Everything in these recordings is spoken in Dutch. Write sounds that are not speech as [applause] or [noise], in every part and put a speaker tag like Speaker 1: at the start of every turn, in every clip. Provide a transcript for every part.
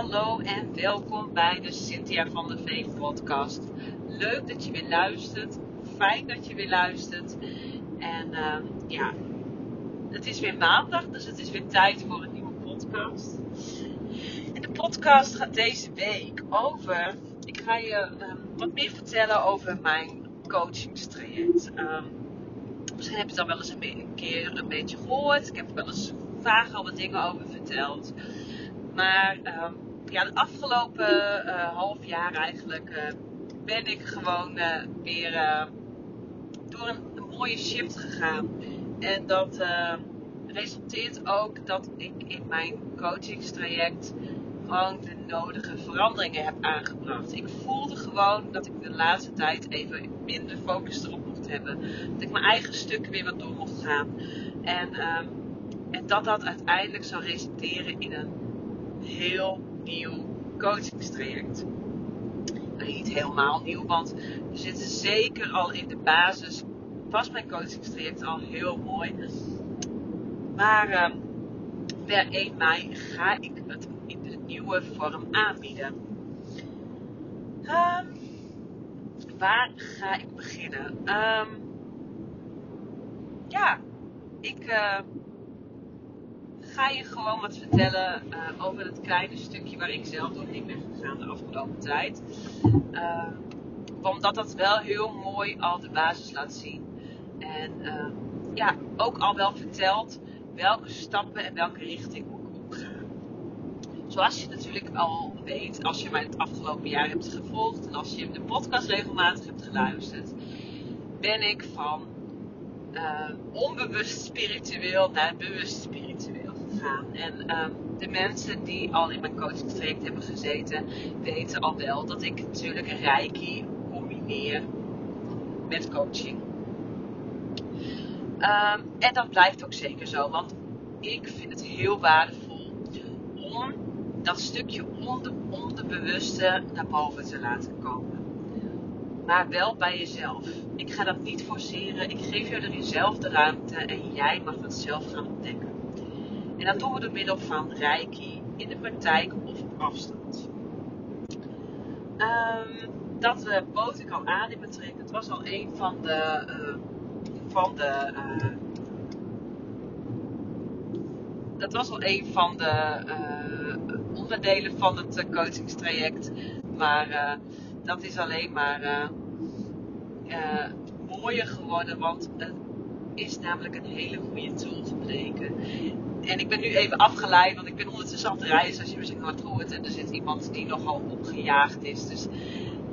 Speaker 1: Hallo en welkom bij de Cynthia van de Vee podcast. Leuk dat je weer luistert. Fijn dat je weer luistert. En ehm, ja, het is weer maandag, dus het is weer tijd voor een nieuwe podcast. En de podcast gaat deze week over. Ik ga je ehm, wat meer vertellen over mijn coachingstraject. Um, misschien heb je het al wel eens een, keer een beetje gehoord. Ik heb er wel eens vaag al wat dingen over verteld. Maar um, ja, de afgelopen uh, half jaar eigenlijk uh, ben ik gewoon uh, weer door een, mooie shift gegaan. En dat resulteert ook dat ik in mijn coachingstraject gewoon de nodige veranderingen heb aangebracht. Ik voelde gewoon dat ik de laatste tijd even minder focus erop mocht hebben. Dat ik mijn eigen stukken weer wat door mocht gaan. En, um, en dat dat uiteindelijk zou resulteren in een heel nieuw coachingstraject. Niet helemaal nieuw, want we zitten zeker al in de basis. Was mijn coachingstraject al heel mooi. Maar um, per 1 mei ga ik het in de nieuwe vorm aanbieden. Um, waar ga ik beginnen? Um, ja, ik. Uh, ga je gewoon wat vertellen uh, over het kleine stukje waar ik zelf doorheen ben gegaan de afgelopen tijd. Uh, omdat dat wel heel mooi al de basis laat zien. En uh, ja, ook al wel vertelt welke stappen en welke richting ik op ga. Zoals je natuurlijk al weet, als je mij het afgelopen jaar hebt gevolgd en als je de podcast regelmatig hebt geluisterd, ben ik van onbewust spiritueel naar bewust spiritueel En um, de mensen die al in mijn coachingstraject hebben gezeten, weten al wel dat ik natuurlijk reiki combineer met coaching. Um, en dat blijft ook zeker zo, want ik vind het heel waardevol om dat stukje onder, onderbewuste naar boven te laten komen. Maar wel bij jezelf. Ik ga dat niet forceren. Ik geef jou er zelf de ruimte en jij mag dat zelf gaan ontdekken. En dat doen we door middel van Reiki in de praktijk of op afstand. Um, dat bood ik al aan in traject. Het was al een van de, van de dat was al een van de onderdelen van het coachingstraject. Maar dat is alleen maar mooier geworden, want is namelijk een hele goede tool gebleken. En ik ben nu even afgeleid, want ik ben ondertussen aan het reizen, zoals je misschien wat hoort. En er zit iemand die nogal opgejaagd is. Dus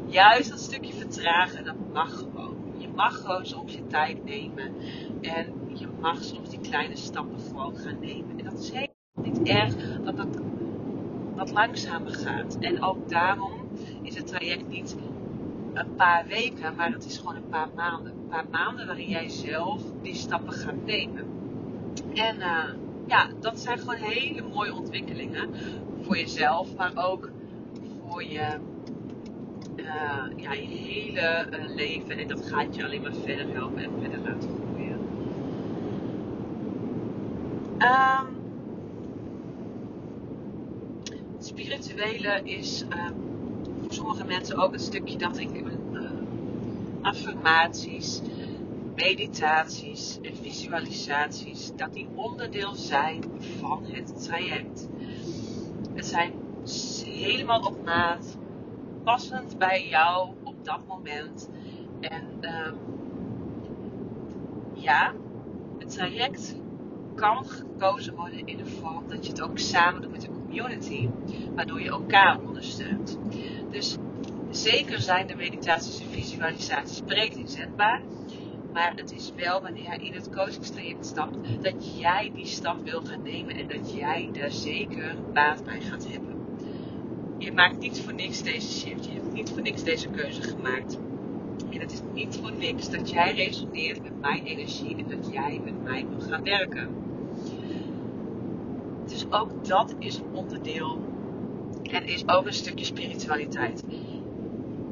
Speaker 1: juist dat stukje vertragen, dat mag gewoon. Je mag gewoon soms je tijd nemen. En je mag soms die kleine stappen gewoon gaan nemen. En dat is helemaal niet erg dat dat wat langzamer gaat. En ook daarom is het traject niet een paar weken, maar het is gewoon een paar maanden. Paar maanden waarin jij zelf die stappen gaat nemen. En uh, ja, dat zijn gewoon hele mooie ontwikkelingen voor jezelf, maar ook voor je, uh, ja, je hele uh, leven. En dat gaat je alleen maar verder helpen en verder laten groeien. Um, spirituele is um, voor sommige mensen ook een stukje dat ik affirmaties meditaties en visualisaties, dat die onderdeel zijn van het traject. Het zijn helemaal op maat, passend bij jou op dat moment. En um, ja, het traject kan gekozen worden in de vorm dat je het ook samen doet met de community, waardoor je elkaar ondersteunt. Dus zeker zijn de meditaties en visualisaties breed inzetbaar. Maar het is wel wanneer jij in het coachingstraject stapt, dat jij die stap wil gaan nemen en dat jij daar zeker baat bij gaat hebben. Je maakt niet voor niks deze shift. Je hebt niet voor niks deze keuze gemaakt. En het is niet voor niks dat jij resoneert met mijn energie en dat jij met mij wil gaan werken. Dus ook dat is een onderdeel en is ook een stukje spiritualiteit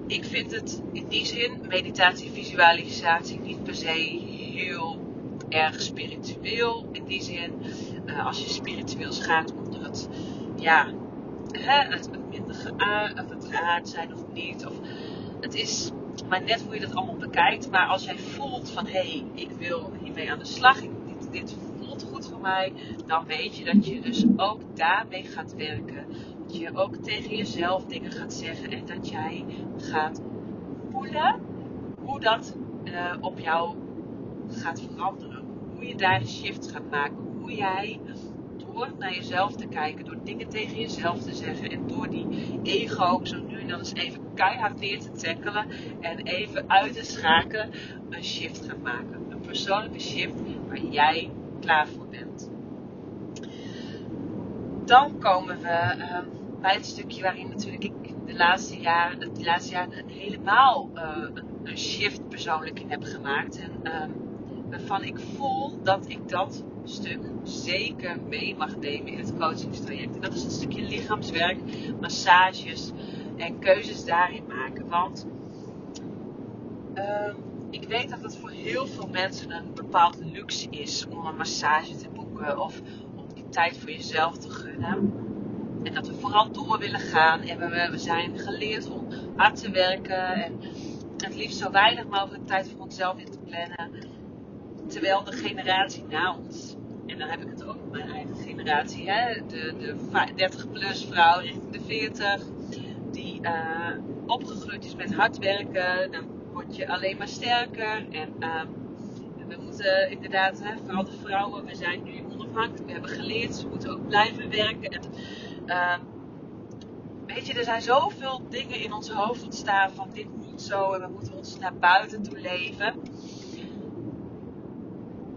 Speaker 1: ik vind het in die zin, meditatie, visualisatie, niet per se heel erg spiritueel. In die zin, uh, als je spiritueel gaat onder het, ja, hè, het minder geaard zijn of niet. Of, het is maar net hoe je dat allemaal bekijkt. Maar als jij voelt van hé, hey, ik wil hiermee aan de slag. dit, dit voelt goed voor mij. Dan weet je dat je dus ook daarmee gaat werken. Dat je ook tegen jezelf dingen gaat zeggen. En dat jij gaat voelen hoe dat uh, op jou gaat veranderen. Hoe je daar een shift gaat maken. Hoe jij door naar jezelf te kijken, door dingen tegen jezelf te zeggen en door die ego zo nu en dan eens even keihard neer te tackelen en even uit te schakelen, een shift gaat maken. Een persoonlijke shift waar jij klaar voor bent. Dan komen we uh, bij het stukje waarin natuurlijk ik de laatste jaren, de laatste jaren helemaal uh, een, shift persoonlijk heb gemaakt. En uh, waarvan ik voel dat ik dat stuk zeker mee mag nemen in het coachingstraject. En dat is een stukje lichaamswerk, massages en keuzes daarin maken. Want uh, ik weet dat het voor heel veel mensen een bepaalde luxe is om een massage te boeken of om die tijd voor jezelf te gunnen. En dat we vooral door willen gaan en we, zijn geleerd om hard te werken en het liefst zo weinig mogelijk tijd voor onszelf in te plannen. Terwijl de generatie na ons, en dan heb ik het ook over mijn eigen generatie, hè, de, de 30-plus vrouw richting de 40, die uh, opgegroeid is met hard werken, dan word je alleen maar sterker. En uh, we moeten inderdaad, vooral de vrouwen, we zijn nu onafhankelijk, we hebben geleerd, ze moeten ook blijven werken. En, uh, weet je, er zijn zoveel dingen in ons hoofd ontstaan van dit moet zo en we moeten ons naar buiten toe leven.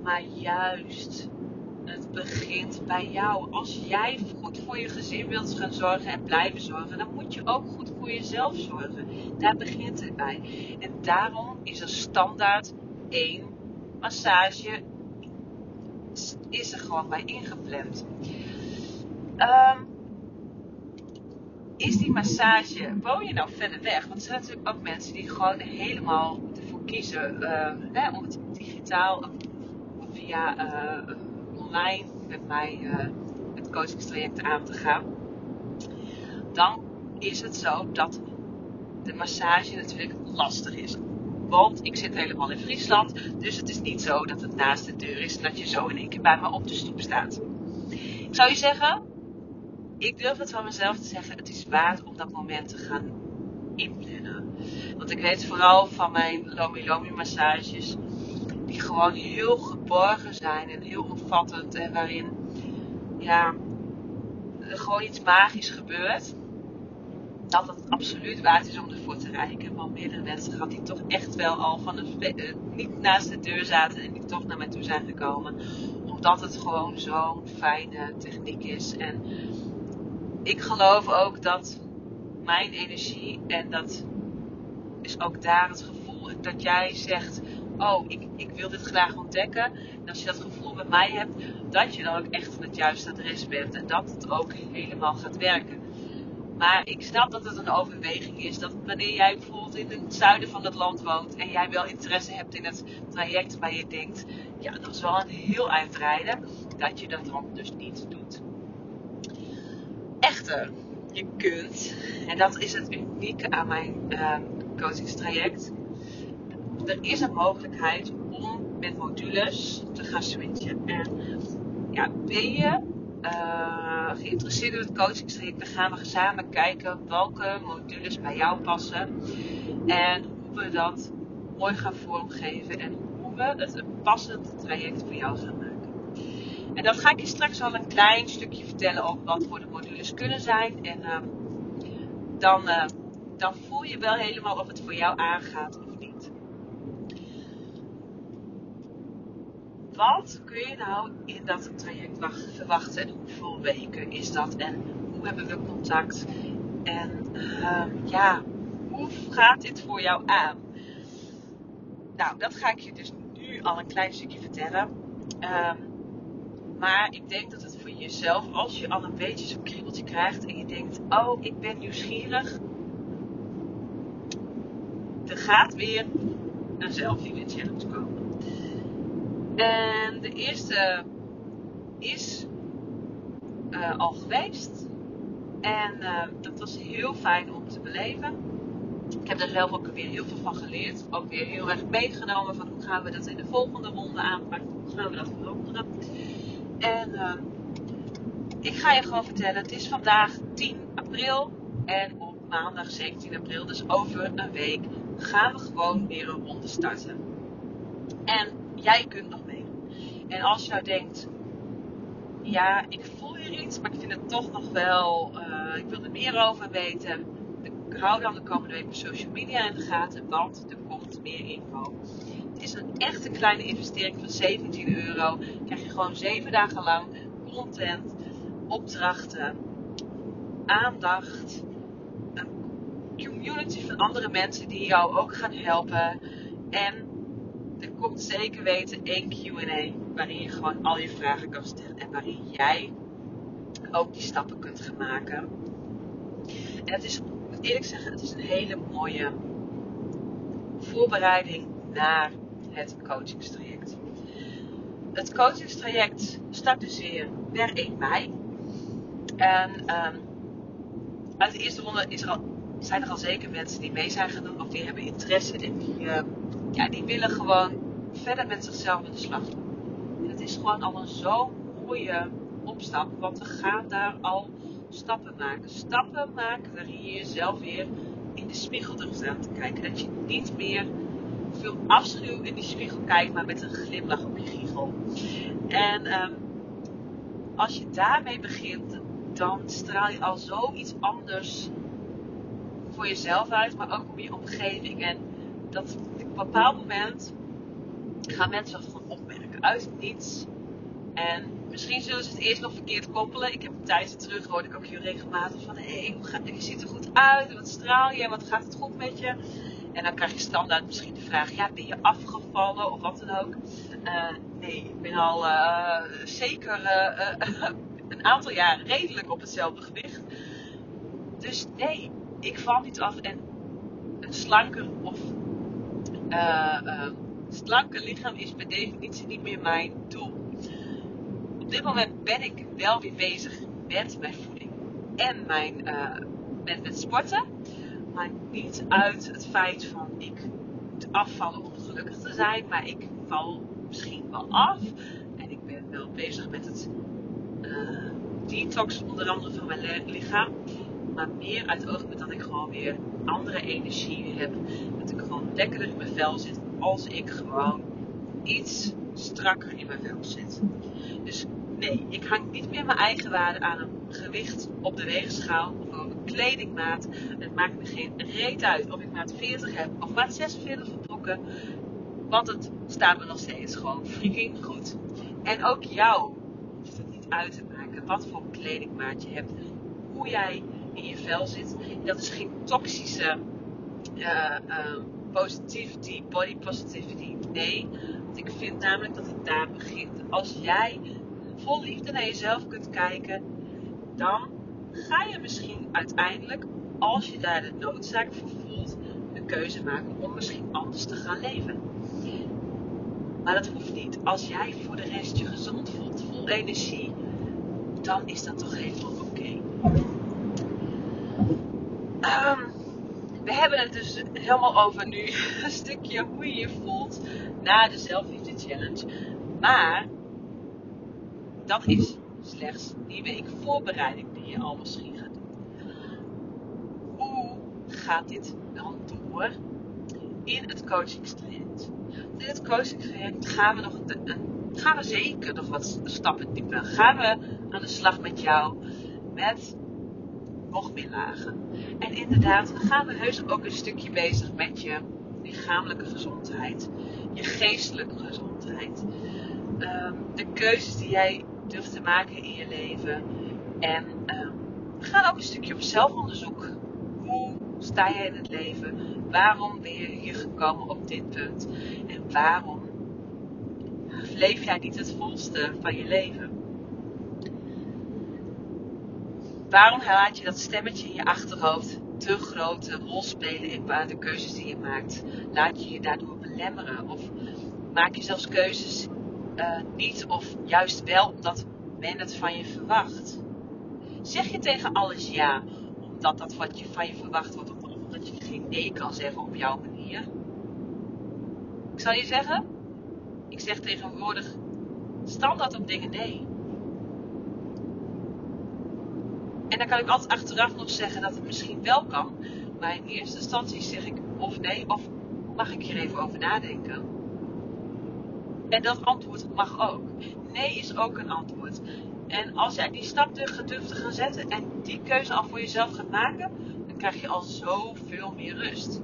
Speaker 1: Maar juist, het begint bij jou. Als jij goed voor je gezin wilt gaan zorgen en blijven zorgen, dan moet je ook goed voor jezelf zorgen. Daar begint het bij. En daarom is er standaard één massage is er gewoon bij ingepland. Um, is die massage, woon je nou verder weg? Want er zijn natuurlijk ook mensen die gewoon helemaal ervoor kiezen uh, hè, om het digitaal via uh, online met mij uh, het coachingstraject aan te gaan. Dan is het zo dat de massage natuurlijk lastig is. Want ik zit helemaal in Friesland. Dus het is niet zo dat het naast de deur is en dat je zo in één keer bij me op de stoep staat. Ik zou je zeggen, ik durf het van mezelf te zeggen, het is waard om dat moment te gaan inplannen. Want ik weet vooral van mijn Lomi Lomi massages die gewoon heel geborgen zijn en heel omvattend en waarin ja, er gewoon iets magisch gebeurt. Dat het absoluut waard is om ervoor te reiken. Want meerdere mensen gehad die toch echt wel al van een, eh, niet naast de deur zaten en die toch naar mij toe zijn gekomen. Omdat het gewoon zo'n fijne techniek is. En ik geloof ook dat mijn energie en dat is ook daar het gevoel dat jij zegt oh, ik, ik wil dit graag ontdekken. En als je dat gevoel bij mij hebt, dat je dan ook echt het juiste adres bent. En dat het ook helemaal gaat werken. Maar ik snap dat het een overweging is. Dat wanneer jij bijvoorbeeld in het zuiden van het land woont en jij wel interesse hebt in het traject waar je denkt, ja, dat is wel een heel eind rijden, dat je dat dan dus niet doet. Echter, je kunt, en dat is het unieke aan mijn uh, coachingstraject, er is een mogelijkheid om met modules te gaan switchen. En ja, ben je uh, geïnteresseerd in het coachingstraject, dan gaan we samen kijken welke modules bij jou passen. En hoe we dat mooi gaan vormgeven en hoe we het een passend traject voor jou gaan maken. En dat ga ik je straks al een klein stukje vertellen over wat voor de modules kunnen zijn. En uh, dan, uh, dan voel je wel helemaal of het voor jou aangaat wat kun je nou in dat traject verwachten en hoeveel weken is dat en hoe hebben we contact en uh, ja, hoe gaat dit voor jou aan? Nou, dat ga ik je dus nu al een klein stukje vertellen. Um, maar ik denk dat het voor jezelf, als je al een beetje zo'n kriebeltje krijgt en je denkt, oh, ik ben nieuwsgierig, er gaat weer een zelfliefde challenge komen. En de eerste is uh, al geweest. En uh, dat was heel fijn om te beleven. Ik heb er zelf ook weer heel veel van geleerd. Ook weer heel erg meegenomen van hoe gaan we dat in de volgende ronde aanpakken. Hoe gaan we dat veranderen. En uh, ik ga je gewoon vertellen. Het is vandaag 10 april. En op maandag 17 april, dus over een week, gaan we gewoon weer een ronde starten. En jij kunt nog mee. En als je nou denkt, ja, ik voel hier iets, maar ik vind het toch nog wel, uh, ik wil er meer over weten. Hou dan de komende week op social media in de gaten, want er komt meer info. Is een echte kleine investering van 17 euro. Krijg je gewoon 7 dagen lang content, opdrachten, aandacht, een community van andere mensen die jou ook gaan helpen. En er komt zeker weten één QA waarin je gewoon al je vragen kan stellen en waarin jij ook die stappen kunt gaan maken. En het is, moet eerlijk zeggen, het is een hele mooie voorbereiding naar het coachingstraject. Het coachingstraject start dus weer per 1 mei. En um, uit de eerste ronde is er zijn er al zeker mensen die mee zijn gedaan of die hebben interesse en die, uh, ja, die willen gewoon verder met zichzelf in de slag En het is gewoon al een zo'n mooie opstap, want we gaan daar al stappen maken. Stappen maken waarin je jezelf weer in de spiegel durft aan te kijken. Dat je niet meer veel afschuw in die spiegel kijkt, maar met een glimlach op je giegel. En um, als je daarmee begint, dan straal je al zoiets anders voor jezelf uit, maar ook op je omgeving. En dat op een bepaald moment gaan mensen dat gewoon opmerken uit niets. En misschien zullen ze het eerst nog verkeerd koppelen. Ik heb een tijdje terug hoorde ik ook heel regelmatig van hé, je ziet er goed uit, wat straal je, wat gaat het goed met je? En dan krijg je standaard misschien de vraag, ja, ben je afgevallen of wat dan ook? Uh, nee, ik ben al uh, zeker uh, [laughs] een aantal jaren redelijk op hetzelfde gewicht. Dus nee, ik val niet af. En een slanker of uh, uh, slanke lichaam is per definitie niet meer mijn doel. Op dit moment ben ik wel weer bezig met mijn voeding en mijn, met, met sporten. Maar niet uit het feit van ik afvallen om gelukkig te zijn. Maar ik val misschien wel af. En ik ben wel bezig met het uh, detox onder andere van mijn lichaam. Maar meer uit het oogpunt dat ik gewoon weer andere energie heb. Dat ik gewoon lekkerder in mijn vel zit als ik gewoon iets strakker in mijn vel zit. Dus nee, ik hang niet meer mijn eigen waarde aan een gewicht op de weegschaal kledingmaat. Het maakt me geen reet uit of ik maat 40 heb of maat 46 vertrokken. Want het staat me nog steeds gewoon freaking goed. En ook jou hoeft het niet uit te maken wat voor kledingmaat je hebt. Hoe jij in je vel zit. Dat is geen toxische uh, uh, positivity, body positivity. Nee, want ik vind namelijk dat het daar begint. Als jij vol liefde naar jezelf kunt kijken, dan ga je misschien uiteindelijk, als je daar de noodzaak voor voelt, een keuze maken om misschien anders te gaan leven. Maar dat hoeft niet. Als jij voor de rest je gezond voelt, vol energie, dan is dat toch helemaal oké. Um, we hebben het dus helemaal over nu [laughs] een stukje hoe je je voelt na de zelfliefde challenge. Maar dat is slechts die week voorbereiding je al misschien. Hoe gaat dit dan door in het coachingstraject? In het coachingstraject gaan we nog een, gaan we zeker nog wat stappen dieper. Gaan we aan de slag met jou met nog meer lagen. En inderdaad, gaan we heus ook een stukje bezig met je lichamelijke gezondheid, je geestelijke gezondheid, um, de keuzes die jij durft te maken in je leven. En um, we gaan ook een stukje op zelfonderzoek. Hoe sta jij in het leven? Waarom ben je hier gekomen op dit punt? En waarom leef jij niet het volste van je leven? Waarom laat je dat stemmetje in je achterhoofd te grote rol spelen in de keuzes die je maakt? Laat je je daardoor belemmeren? Of maak je zelfs keuzes uh, niet of juist wel omdat men het van je verwacht? Zeg je tegen alles ja, omdat dat wat je van je verwacht wordt, of omdat je geen nee kan zeggen op jouw manier? Ik zal je zeggen, ik zeg tegenwoordig standaard op dingen nee. En dan kan ik altijd achteraf nog zeggen dat het misschien wel kan. Maar in eerste instantie zeg ik of nee, of mag ik hier even over nadenken. En dat antwoord mag ook. Nee is ook een antwoord. En als jij die stap durft te gaan zetten en die keuze al voor jezelf gaat maken, dan krijg je al zoveel meer rust.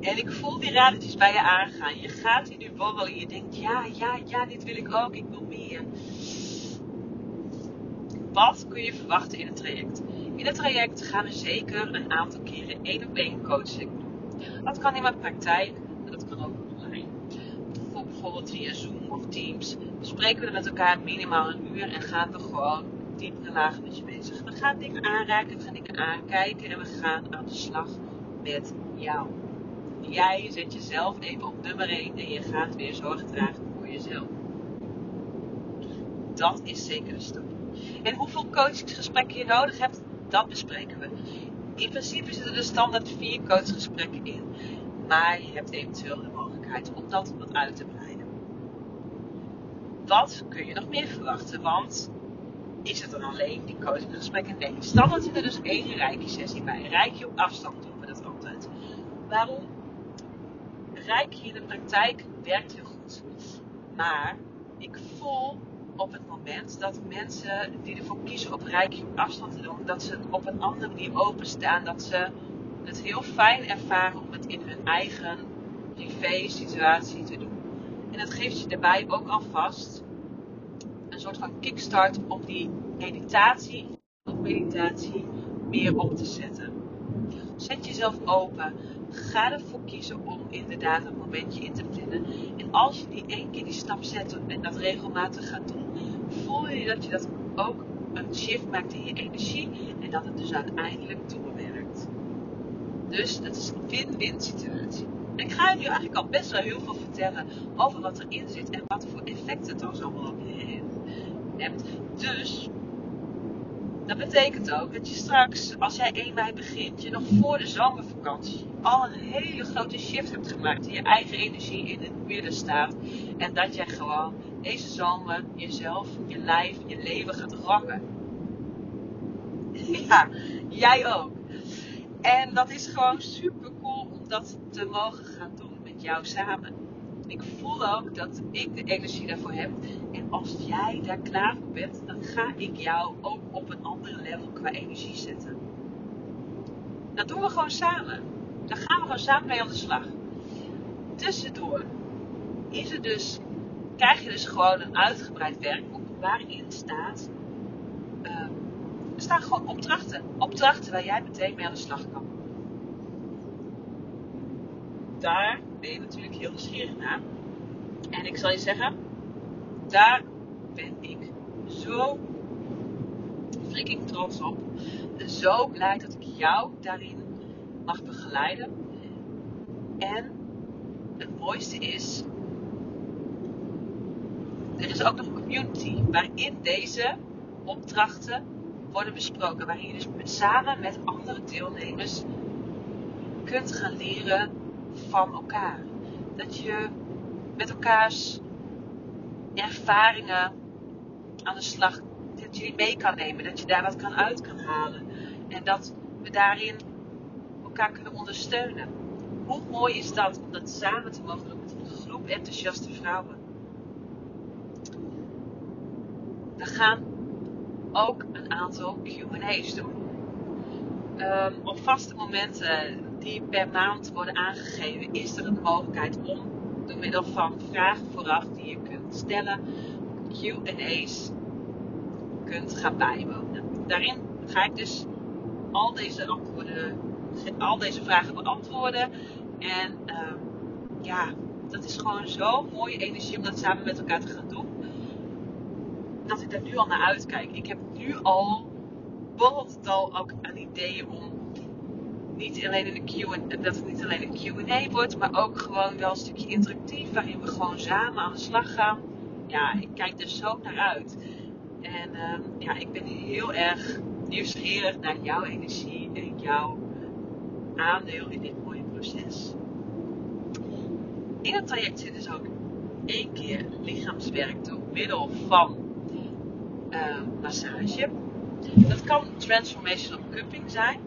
Speaker 1: En ik voel die radertjes bij je aangaan. Je gaat hier nu borrelen. Je denkt, ja, ja, ja, dit wil ik ook. Ik wil meer. Wat kun je verwachten in het traject? In het traject gaan we zeker een aantal keren één op één coaching doen. Dat kan in mijn praktijk, dat kan ook. Bijvoorbeeld via Zoom of Teams. Bespreken we er met elkaar minimaal een uur en gaan we gewoon diepere lagen met je bezig. We gaan dingen aanraken, we gaan dingen aankijken en we gaan aan de slag met jou. Jij zet jezelf even op nummer 1 en je gaat weer zorg dragen voor jezelf. Dat is zeker een stap. En hoeveel coachingsgesprekken je nodig hebt, dat bespreken we. In principe zitten er standaard vier coachgesprekken in. Maar je hebt eventueel de mogelijkheid om dat wat uit te breiden. Wat kun je nog meer verwachten? Want is het dan alleen die coachinggesprekken? Nee, standaard zit er dus één rijke sessie bij. Rijkje op afstand doen we dat altijd. Waarom? Rijkje in de praktijk werkt heel goed. Maar ik voel op het moment dat mensen die ervoor kiezen op rijkje op afstand te doen, dat ze op een andere manier openstaan. Dat ze het heel fijn ervaren om het in hun eigen privé situatie te doen. En dat geeft je daarbij ook alvast een soort van kickstart om die meditatie of meditatie meer op te zetten. Zet jezelf open. Ga ervoor kiezen om inderdaad een momentje in te plannen. En als je die één keer die stap zet en dat regelmatig gaat doen, voel je dat je dat ook een shift maakt in je energie en dat het dus uiteindelijk doorwerkt. Dus dat is een win-win situatie. En ik ga je nu eigenlijk al best wel heel veel vertellen over wat erin zit en wat voor effect het dan allemaal op je hebt. Dus dat betekent ook dat je straks, als jij 1 mei begint, je nog voor de zomervakantie al een hele grote shift hebt gemaakt in je eigen energie in het midden staat. En dat jij gewoon deze zomer jezelf, je lijf, je leven gaat rocken. [laughs] Ja, jij ook. En dat is gewoon super dat te mogen gaan doen met jou samen. Ik voel ook dat ik de energie daarvoor heb. En als jij daar klaar voor bent, dan ga ik jou ook op een andere level qua energie zetten. Dat doen we gewoon samen. Daar gaan we gewoon samen mee aan de slag. Tussendoor is het dus, krijg je dus gewoon een uitgebreid werkboek waarin staat. Uh, er staan gewoon opdrachten. Opdrachten waar jij meteen mee aan de slag kan. Daar ben je natuurlijk heel nieuwsgierig naar. En ik zal je zeggen, daar ben ik zo freaking trots op. Zo blij dat ik jou daarin mag begeleiden. En het mooiste is, er is ook nog een community waarin deze opdrachten worden besproken. Waarin je dus samen met andere deelnemers kunt gaan leren van elkaar. Dat je met elkaars ervaringen aan de slag, dat je die mee kan nemen. Dat je daar wat kan uit kan halen. En dat we daarin elkaar kunnen ondersteunen. Hoe mooi is dat om dat samen te mogen doen met een groep enthousiaste vrouwen. We gaan ook een aantal QA's doen. Um, op vaste momenten die per maand worden aangegeven, is er een mogelijkheid om door middel van vragen vooraf die je kunt stellen, QA's kunt gaan bijwonen. Daarin ga ik dus al deze antwoorden, al deze vragen beantwoorden. En um, ja, dat is gewoon zo mooie energie om dat samen met elkaar te gaan doen. Dat ik daar nu al naar uitkijk. Ik heb nu al het al ook aan ideeën om niet alleen de Q&A, dat het niet alleen een Q&A wordt, maar ook gewoon wel een stukje interactief waarin we gewoon samen aan de slag gaan. Ja, ik kijk er zo naar uit. En ehm, ja, ik ben heel erg nieuwsgierig naar jouw energie en jouw aandeel in dit mooie proces. In het traject zit dus ook één keer lichaamswerk door middel van uh, massage. Dat kan transformational cupping zijn.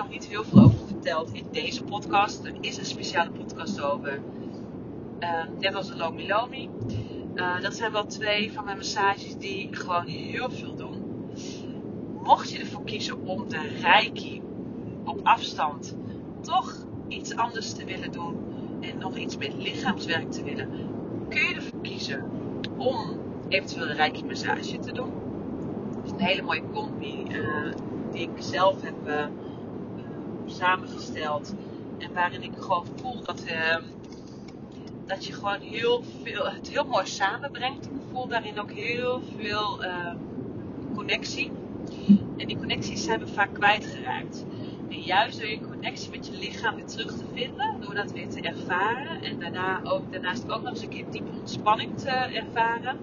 Speaker 1: Nog niet heel veel over verteld in deze podcast. Er is een speciale podcast over. Uh, net als de Lomi Lomi. Uh, dat zijn wel twee van mijn massages die gewoon heel veel doen. Mocht je ervoor kiezen om de Reiki op afstand toch iets anders te willen doen en nog iets met lichaamswerk te willen, kun je ervoor kiezen om eventueel een Reiki massage te doen. Het is een hele mooie combi uh, die ik zelf heb uh, samengesteld en waarin ik gewoon voel dat, uh, dat je gewoon heel veel, het heel mooi samenbrengt. Ik voel daarin ook heel veel connectie. En die connecties zijn we vaak kwijtgeraakt. En juist door je connectie met je lichaam weer terug te vinden, door dat weer te ervaren en daarna ook, daarnaast ook nog eens een keer diepe ontspanning te ervaren.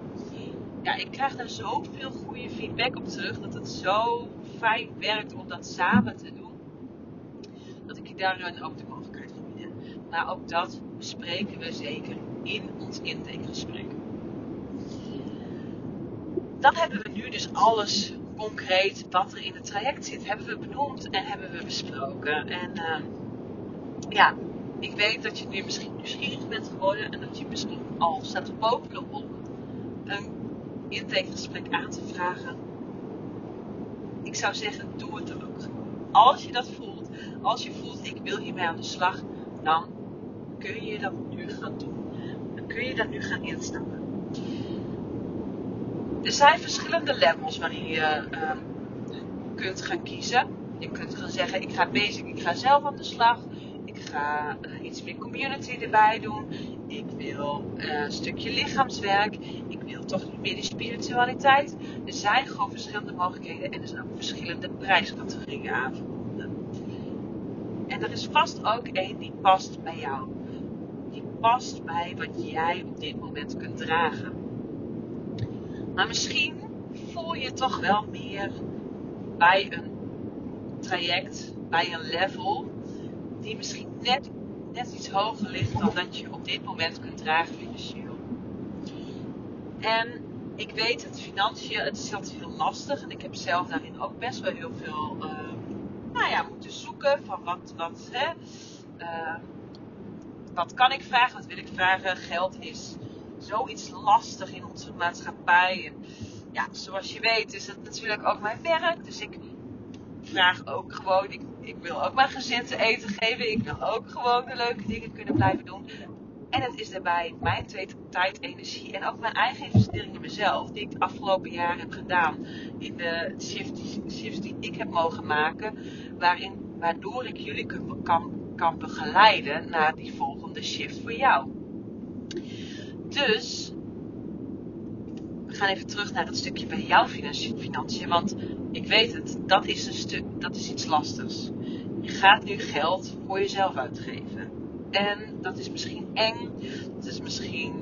Speaker 1: Ja, ik krijg daar zoveel goede feedback op terug dat het zo fijn werkt om dat samen te doen. Dat ik je daar ook de mogelijkheid voor bieden. Maar ook dat bespreken we zeker in ons intakegesprek. Dan hebben we nu dus alles concreet wat er in het traject zit, hebben we benoemd en hebben we besproken. En uh, ja, ik weet dat je nu misschien nieuwsgierig bent geworden en dat je misschien al staat te popelen om een intakegesprek aan te vragen. Ik zou zeggen, doe het ook. Als je dat voelt, als je voelt, ik wil hiermee aan de slag, dan kun je dat nu gaan doen. Dan kun je dat nu gaan instappen. Er zijn verschillende levels waarin je uh, kunt gaan kiezen. Je kunt gaan zeggen, ik ga basic, ik ga zelf aan de slag. Ik ga uh, iets meer community erbij doen. Ik wil uh, een stukje lichaamswerk. Ik wil toch meer die spiritualiteit. Er zijn gewoon verschillende mogelijkheden en er zijn ook verschillende prijscategorieën aan. En er is vast ook één die past bij jou. Die past bij wat jij op dit moment kunt dragen. Maar misschien voel je toch wel meer bij een traject, bij een level, die misschien net, net iets hoger ligt dan dat je op dit moment kunt dragen financieel. En ik weet het, financiën, het is altijd heel lastig. En ik heb zelf daarin ook best wel heel veel, uh, nou ja, moeten zoeken van wat, wat, hè, uh, wat kan ik vragen, wat wil ik vragen. Geld is zoiets lastig in onze maatschappij. En ja, zoals je weet is het natuurlijk ook mijn werk. Dus ik vraag ook gewoon, ik, ik wil ook mijn gezin te eten geven. Ik wil ook gewoon de leuke dingen kunnen blijven doen. En het is daarbij mijn tijd, energie en ook mijn eigen investering in mezelf, die ik het afgelopen jaar heb gedaan. In de shifts die ik heb mogen maken, waarin, waardoor ik jullie kan, kan begeleiden naar die volgende shift voor jou. Dus, we gaan even terug naar het stukje bij jouw financiën. Want ik weet het, dat is, een stuk, dat is iets lastigs. Je gaat nu geld voor jezelf uitgeven. En dat is misschien eng. Dat is misschien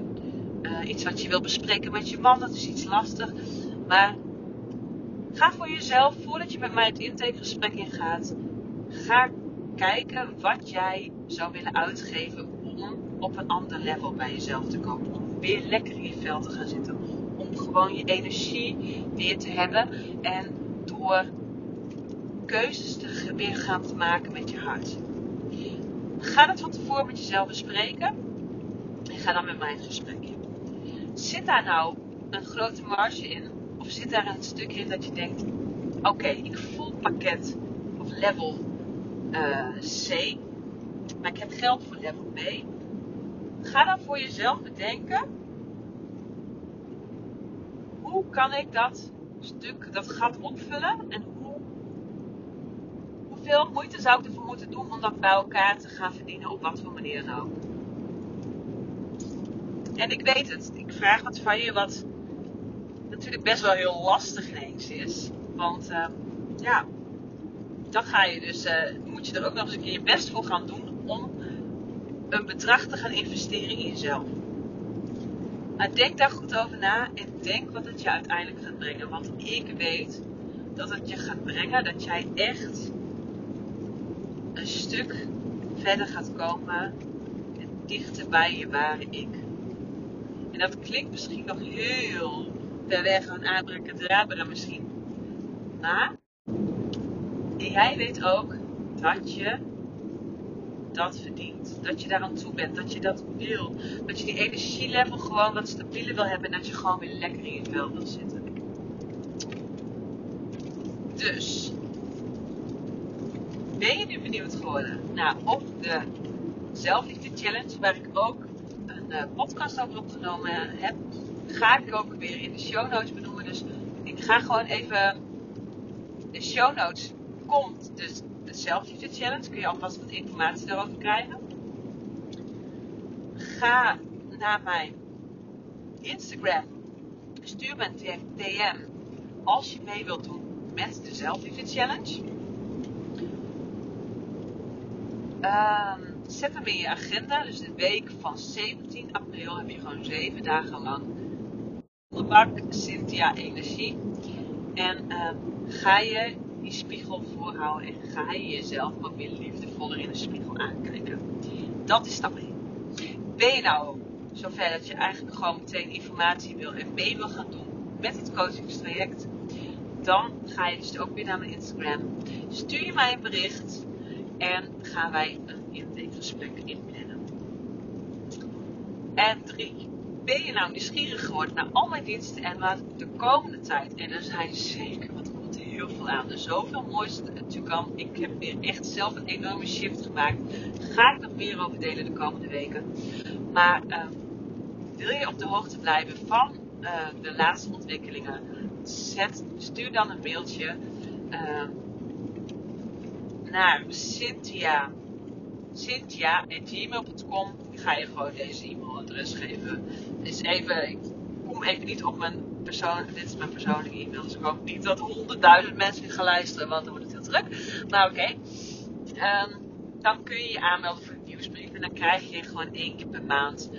Speaker 1: uh, iets wat je wil bespreken met je man. Dat is iets lastig. Maar ga voor jezelf, voordat je met mij het intakegesprek ingaat, ga kijken wat jij zou willen uitgeven om op een ander level bij jezelf te komen. Om weer lekker in je vel te gaan zitten. Om gewoon je energie weer te hebben. En door keuzes te weer gaan te maken met je hart. Ga dat van tevoren met jezelf bespreken. En ga dan met mij in gesprek. Zit daar nou een grote marge in? Of zit daar een stuk in dat je denkt: oké, ik voel pakket of level uh, C, maar ik heb geld voor level B. Ga dan voor jezelf bedenken. Hoe kan ik dat stuk, dat gat opvullen? En hoe, hoeveel moeite zou ik ervoor moeten doen om dat bij elkaar te gaan verdienen op wat voor manier dan ook? En ik weet het, ik vraag wat van je wat natuurlijk best wel heel lastig ineens is. Want uh, ja, dan ga je dus, uh, moet je er ook nog eens een keer je best voor gaan doen om een bedrag te gaan investeren in jezelf. Maar denk daar goed over na en denk wat het je uiteindelijk gaat brengen. Want ik weet dat het je gaat brengen dat jij echt een stuk verder gaat komen en dichter bij je ware ik. En dat klinkt misschien nog heel ver weg, een abracadabra misschien. Maar jij weet ook dat je dat verdient. Dat je daar aan toe bent. Dat je dat wil. Dat je die energielevel gewoon wat stabieler wil hebben. En dat je gewoon weer lekker in je vel wil zitten. Dus. Ben je nu benieuwd geworden naar of de zelfliefde challenge, waar ik ook een uh, podcast over opgenomen heb, ga ik ook weer in de show notes benoemen. Dus ik ga gewoon even de show notes komt dus de zelfliefde challenge. Kun je alvast wat informatie daarover krijgen. Ga naar mijn Instagram. Stuur me een DM als je mee wilt doen met de zelfliefde challenge. Um, zet hem in je agenda. Dus de week van 17 april heb je gewoon 7 dagen lang de bak Cynthia Energie. En uh, ga je die spiegel voorhouden en ga je jezelf ook weer liefdevoller in de spiegel aankijken. Dat is stap 1. Ben je nou zover dat je eigenlijk gewoon meteen informatie wil en mee wil gaan doen met het coachingstraject, dan ga je dus ook weer naar mijn Instagram. Stuur je mij een bericht en gaan wij een intakegesprek inplannen. En drie, ben je nou nieuwsgierig geworden naar al mijn diensten en wat de komende tijd, en er zijn zeker wat heel veel aan. Er zoveel moois te kan. Ik heb weer echt zelf een enorme shift gemaakt. ga ik nog meer over delen de komende weken. Maar uh, wil je op de hoogte blijven van uh, de laatste ontwikkelingen? Zet, stuur dan een mailtje uh, naar Cynthia. Cynthia.gmail.com. Ik ga je gewoon deze e-mailadres geven. Dus even, ik kom even niet op mijn persoon, dit is mijn persoonlijke e-mail, dus ik hoop niet dat honderdduizend mensen gaan luisteren, want dan wordt het heel druk. Maar oké, ehm, dan kun je je aanmelden voor een nieuwsbrief en dan krijg je gewoon één keer per maand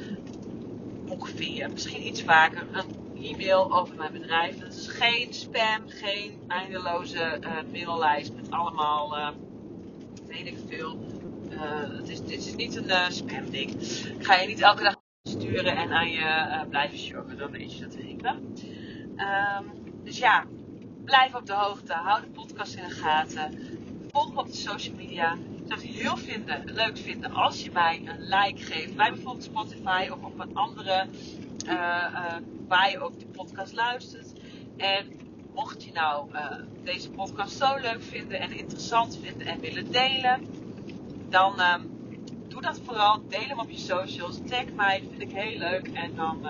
Speaker 1: ongeveer, misschien iets vaker, een e-mail over mijn bedrijf. Dat is geen spam, geen eindeloze uh, maillijst met allemaal, uh, weet ik veel. Uh, het is, dit is niet een spam ding. Ik ga je niet elke dag sturen en aan je blijven showen, dan weet je dat zeker. Um, dus ja, blijf op de hoogte. Hou de podcast in de gaten. Volg me op de social media. Ik zou het heel vinden, leuk vinden als je mij een like geeft. Bij bijvoorbeeld Spotify of op een andere waar je ook de podcast luistert. En mocht je nou uh, deze podcast zo leuk vinden en interessant vinden en willen delen, dan ehm, doe dat vooral. Deel hem op je socials. Tag mij, vind ik heel leuk. En dan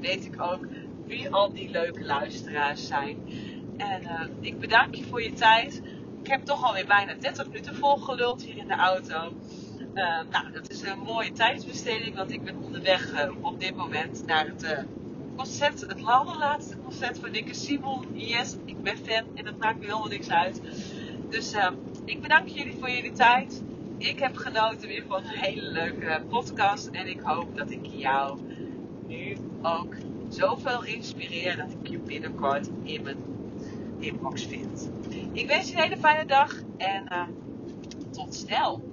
Speaker 1: weet ik ook wie al die leuke luisteraars zijn. En uh, ik bedank je voor je tijd. Ik heb toch alweer bijna 30 minuten volgeluld hier in de auto. Nou, dat is een mooie tijdsbesteding, want ik ben onderweg op dit moment naar het het allerlaatste concert van Nikke Simon. Yes, ik ben fan en dat maakt me helemaal niks uit. Dus ik bedank jullie voor jullie tijd. Ik heb genoten weer van een hele leuke podcast en ik hoop dat ik jou nu ook zoveel inspireer dat ik je binnenkort in mijn inbox vind. Ik wens je een hele fijne dag en uh, tot snel.